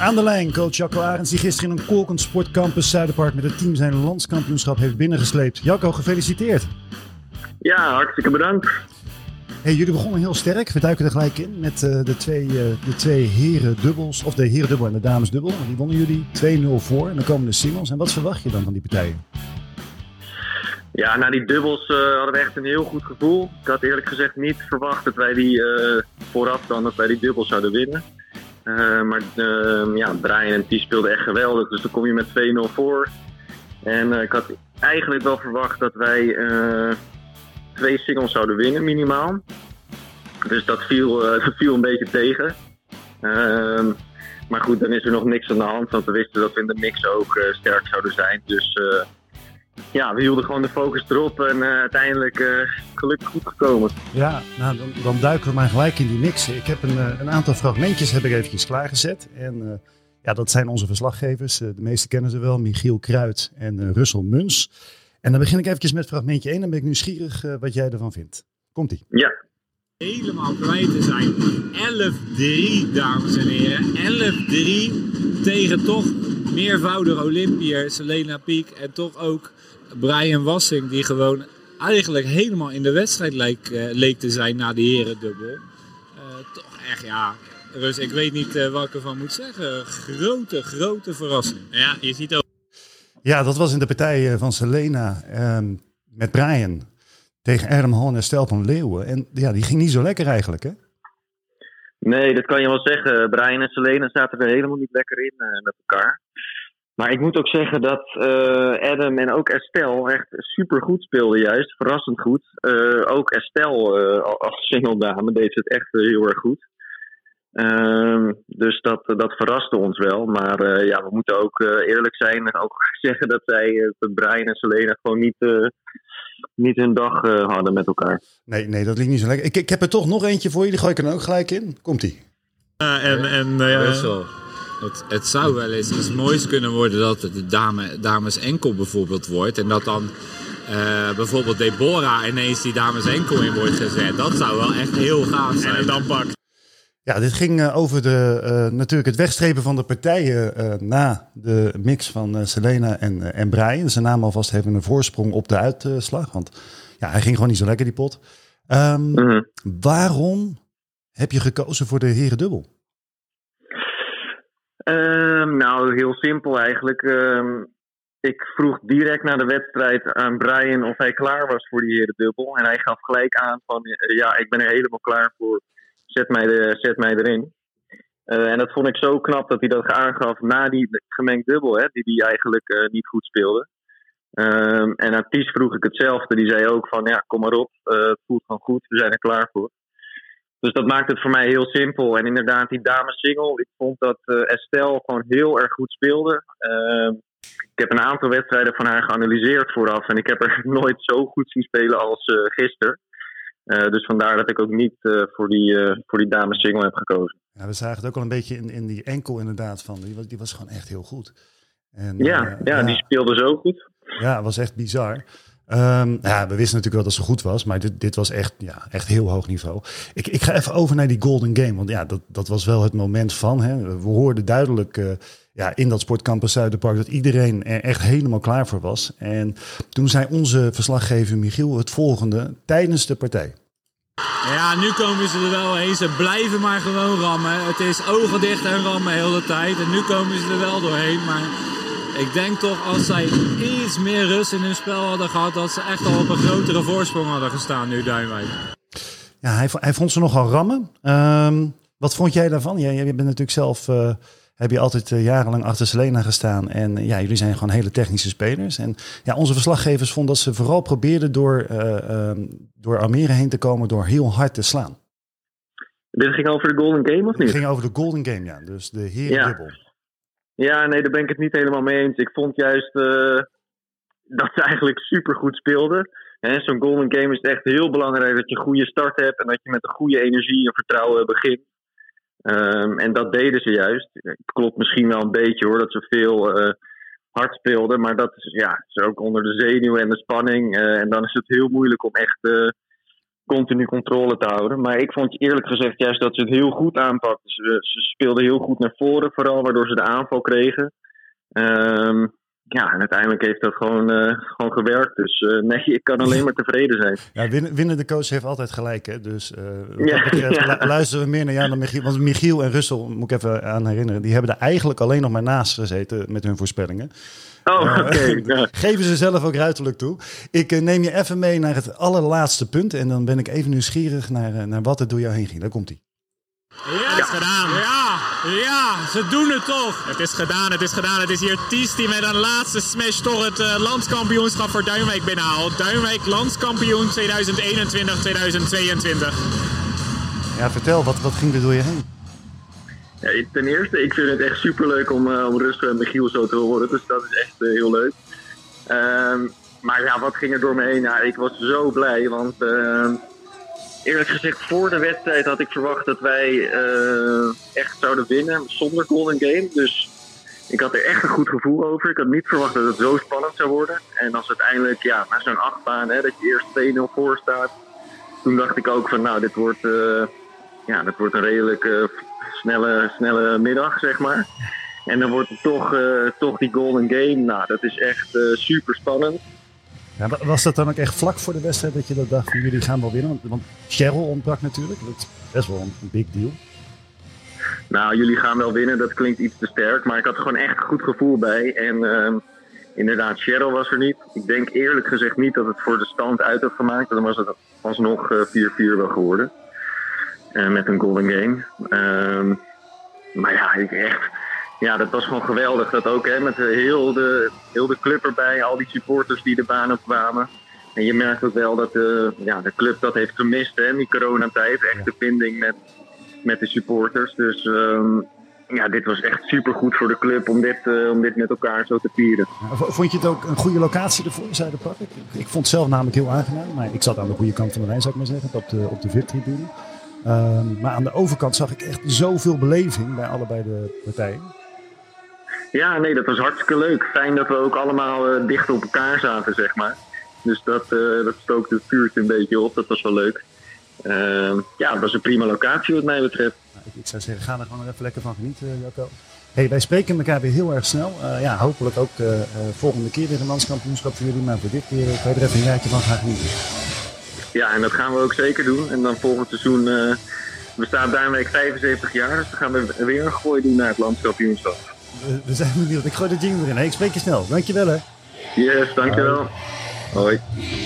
Aan de lijn coach Jacco Arends, die gisteren in een kolkend sportcampus Zuiderpark met het team zijn landskampioenschap heeft binnengesleept. Jacco, gefeliciteerd. Ja, hartstikke bedankt. Hey, jullie begonnen heel sterk. We duiken er gelijk in met uh, de, twee, uh, de twee heren dubbels, of de heren dubbel en de dames dubbel. Die wonnen jullie 2-0 voor en dan komen de singles. En wat verwacht je dan van die partijen? Ja, na die dubbels uh, hadden we echt een heel goed gevoel. Ik had eerlijk gezegd niet verwacht dat wij die vooraf dan dat wij die dubbels zouden winnen. Uh, maar uh, ja, Brian en Ties speelden echt geweldig. Dus dan kom je met 2-0 voor. En uh, ik had eigenlijk wel verwacht dat wij twee singles zouden winnen, minimaal. Dus dat viel, dat viel een beetje tegen. Ehm, maar goed, dan is er nog niks aan de hand. Want we wisten dat we in de mix ook sterk zouden zijn. Dus ja, we hielden gewoon de focus erop en uh, uiteindelijk uh, gelukkig goed gekomen. Ja, nou, dan, dan, duiken we maar gelijk in die mix. Ik heb een, uh, een aantal fragmentjes heb ik eventjes klaargezet. En ja, dat zijn onze verslaggevers. de meeste kennen ze wel, Michiel Kruid en Russel Muns. En dan begin ik eventjes met fragmentje 1. Dan ben ik nieuwsgierig wat jij ervan vindt. Komt-ie. Ja. Helemaal kwijt te zijn. 11-3, dames en heren. 11-3 tegen toch meervoudig Olympiër Selena Piek en toch ook Brian Wassing, die gewoon eigenlijk helemaal in de wedstrijd leek, uh, leek te zijn na de herendubbel. Uh, toch echt, ja, Rus, ik weet niet uh, wat ik ervan moet zeggen. Grote, grote verrassing. Ja, je ziet ook. Ja, dat was in de partij van Selena ehm, met Brian tegen Adam Hall en Stel van Leeuwen. En ja, die ging niet zo lekker eigenlijk, hè? Nee, dat kan je wel zeggen. Brian en Selena zaten er helemaal niet lekker in met elkaar. Maar ik moet ook zeggen dat uh, Adam en ook Estelle echt super goed speelden, juist. Verrassend goed. Ook Estelle als single dame deed het echt heel erg goed. Ehm, dus dat, dat verraste ons wel. Maar ja, we moeten ook eerlijk zijn en ook zeggen dat zij, Brian en Selena, gewoon niet, niet hun dag hadden met elkaar. Nee, nee, dat liep niet zo lekker. Ik, ik heb er toch nog eentje voor je, die gooi ik er ook gelijk in. Komt-ie. en en Russell. Het, het, zou wel eens iets moois kunnen worden dat het de dame, dames enkel bijvoorbeeld wordt. En dat dan uh, bijvoorbeeld Deborah ineens die dames enkel in wordt gezet. Dat zou wel echt heel gaaf zijn. En dan pakt. Ja, dit ging uh, over de, uh, natuurlijk het wegstrepen van de partijen na de mix van Selena en, en Brian. Ze namen alvast even een voorsprong op de uitslag. Want ja, hij ging gewoon niet zo lekker, die pot. Um, mm -hmm. Waarom heb je gekozen voor de heren dubbel? Um, nou, heel simpel eigenlijk. Um, ik vroeg direct na de wedstrijd aan Brian of hij klaar was voor die herendubbel. En hij gaf gelijk aan van, ja, ik ben er helemaal klaar voor. Zet mij, zet mij erin. Uh, en dat vond ik zo knap dat hij dat aangaf na die gemengd dubbel, hè, die hij eigenlijk uh, niet goed speelde. Um, en aan vroeg ik hetzelfde. Die zei ook van, ja, kom maar op. Uh, het voelt gewoon goed. We zijn er klaar voor. Dus dat maakt het voor mij heel simpel. En inderdaad, die dames single, ik vond dat Estelle gewoon heel erg goed speelde. Uh, ik heb een aantal wedstrijden van haar geanalyseerd vooraf. En ik heb haar nooit zo goed zien spelen als gisteren. Uh, dus vandaar dat ik ook niet voor, die, voor die dames single heb gekozen. Ja, we zagen het ook al een beetje in, in die enkel inderdaad van. Die was, die was gewoon echt heel goed. En, ja, ja, ja, die speelde zo goed. Ja, het was echt bizar. Um, ja, we wisten natuurlijk wel dat ze goed was, maar dit, dit was echt, ja, echt heel hoog niveau. Ik, ik ga even over naar die Golden Game, want ja, dat, dat was wel het moment van. Hè. We hoorden duidelijk uh, ja, in dat sportcampus Zuiderpark dat iedereen er echt helemaal klaar voor was. En toen zei onze verslaggever Michiel het volgende tijdens de partij. Ja, nu komen ze er wel heen. Ze blijven maar gewoon rammen. Het is ogen dicht en rammen heel de tijd. En nu komen ze er wel doorheen, maar ik denk toch als zij iets meer rust in hun spel hadden gehad, dat ze echt al op een grotere voorsprong hadden gestaan nu Duinwijk. Ja, hij, hij vond ze nogal rammen. Um, wat vond jij daarvan? Jij, bent natuurlijk zelf, uh, heb je altijd uh, jarenlang achter Selena gestaan. En uh, ja, jullie zijn gewoon hele technische spelers. En ja, onze verslaggevers vonden dat ze vooral probeerden door, door Almere heen te komen door heel hard te slaan. Dit ging over de Golden Game of niet? Het ging over de Golden Game, ja. Dus de herendubbel. Ja. Ja, nee, daar ben ik het niet helemaal mee eens. Ik vond juist uh, dat ze eigenlijk super goed speelden. Zo'n Golden Game is het echt heel belangrijk dat je een goede start hebt en dat je met een goede energie en vertrouwen begint. Um, en dat deden ze juist. Klopt misschien wel een beetje hoor, dat ze veel uh, hard speelden. Maar dat is, ja, is ook onder de zenuwen en de spanning. Uh, en dan is het heel moeilijk om echt continu controle te houden. Maar ik vond eerlijk gezegd juist dat ze het heel goed aanpakten. Ze, ze speelden heel goed naar voren vooral, waardoor ze de aanval kregen. Ehm, ja, en uiteindelijk heeft dat gewoon, uh, gewoon gewerkt. Dus uh, nee, ik kan alleen maar tevreden zijn. Ja, winnen, winnende coach heeft altijd gelijk. Hè? Dus uh, ja, betreft, ja. luisteren we meer naar jou dan Michiel. Want Michiel en Russell, moet ik even aan herinneren, die hebben er eigenlijk alleen nog maar naast gezeten met hun voorspellingen. Oh, oké. Okay, ja. Geven ze zelf ook ruiterlijk toe. Ik neem je even mee naar het allerlaatste punt. En dan ben ik even nieuwsgierig naar, naar wat er door jou heen ging. Daar komt hij. Ja, het is gedaan. Ja, ja, ze doen het toch. Het is gedaan, het is gedaan. Het is hier Ties die met een laatste smash toch het uh, landskampioenschap voor Duinwijk binnenhaalt. Duinwijk landskampioen 2021-2022. Ja, vertel, wat, wat ging er door je heen? Ja, ten eerste, ik vind het echt superleuk om, uh, om Russen en Michiel zo te horen. Dus dat is echt uh, heel leuk. Um, maar ja, wat ging er door me heen? Ja, ik was zo blij, want eerlijk gezegd, voor de wedstrijd had ik verwacht dat wij uh, echt zouden winnen zonder Golden Game. Dus ik had er echt een goed gevoel over. Ik had niet verwacht dat het zo spannend zou worden. En als uiteindelijk, ja, na zo'n achtbaan, hè, dat je eerst 2-0 voor staat. Toen dacht ik ook van, nou, dit wordt, uh, ja, dit wordt een redelijk uh, snelle, snelle middag, zeg maar. En dan wordt het toch, toch die Golden Game. Nou, dat is echt super spannend. Was dat dan ook echt vlak voor de wedstrijd dat je dat dacht van jullie gaan wel winnen? Want, Cheryl ontbrak natuurlijk. Dat is best wel een big deal. Nou, jullie gaan wel winnen, dat klinkt iets te sterk. Maar ik had er gewoon echt een goed gevoel bij. En uh, inderdaad, Cheryl was er niet. Ik denk eerlijk gezegd niet dat het voor de stand uit had gemaakt. Dan was het alsnog 4-4 uh, wel geworden. Uh, met een golden game. Uh, maar ja, ik echt ja, dat was gewoon geweldig. Dat ook hè, met heel de, heel de club erbij, al die supporters die de baan op kwamen. En je merkt ook wel dat de, ja, de club dat heeft gemist hè, in die coronatijd. Echt de binding met, met de supporters. Dus um, ja, dit was echt super goed voor de club om dit, uh, om dit met elkaar zo te vieren. Vond je het ook een goede locatie ervoor, Zuiderpark? Ik, ik vond het zelf namelijk heel aangenaam. Maar ik zat aan de goede kant van de lijn, zou ik maar zeggen, op de, op de VIP-tribune. Um, maar aan de overkant zag ik echt zoveel beleving bij allebei de partijen. Ja, nee, dat was hartstikke leuk. Fijn dat we ook allemaal uh, dicht op elkaar zaten, zeg maar. Dus dat, uh, dat stookte het vuurtje een beetje op. Dat was wel leuk. Uh, ja, het was een prima locatie wat mij betreft. Nou, ik, zou zeggen, ga er gewoon even lekker van genieten, Jacco. Hey, wij spreken elkaar weer heel erg snel. Uh, ja, hopelijk ook volgende keer weer een landskampioenschap voor jullie. Maar voor dit keer kan je er even een jaartje van gaan genieten. Ja, en dat gaan we ook zeker doen. En dan volgend seizoen bestaat Duinwijk 75 jaar. Dus dan gaan we weer een gooi doen naar het landskampioenschap we zijn benieuwd. Ik gooi de jingle erin. Hey, ik spreek je snel. Dankjewel hè. Yes, dankjewel. Hoi. Hoi.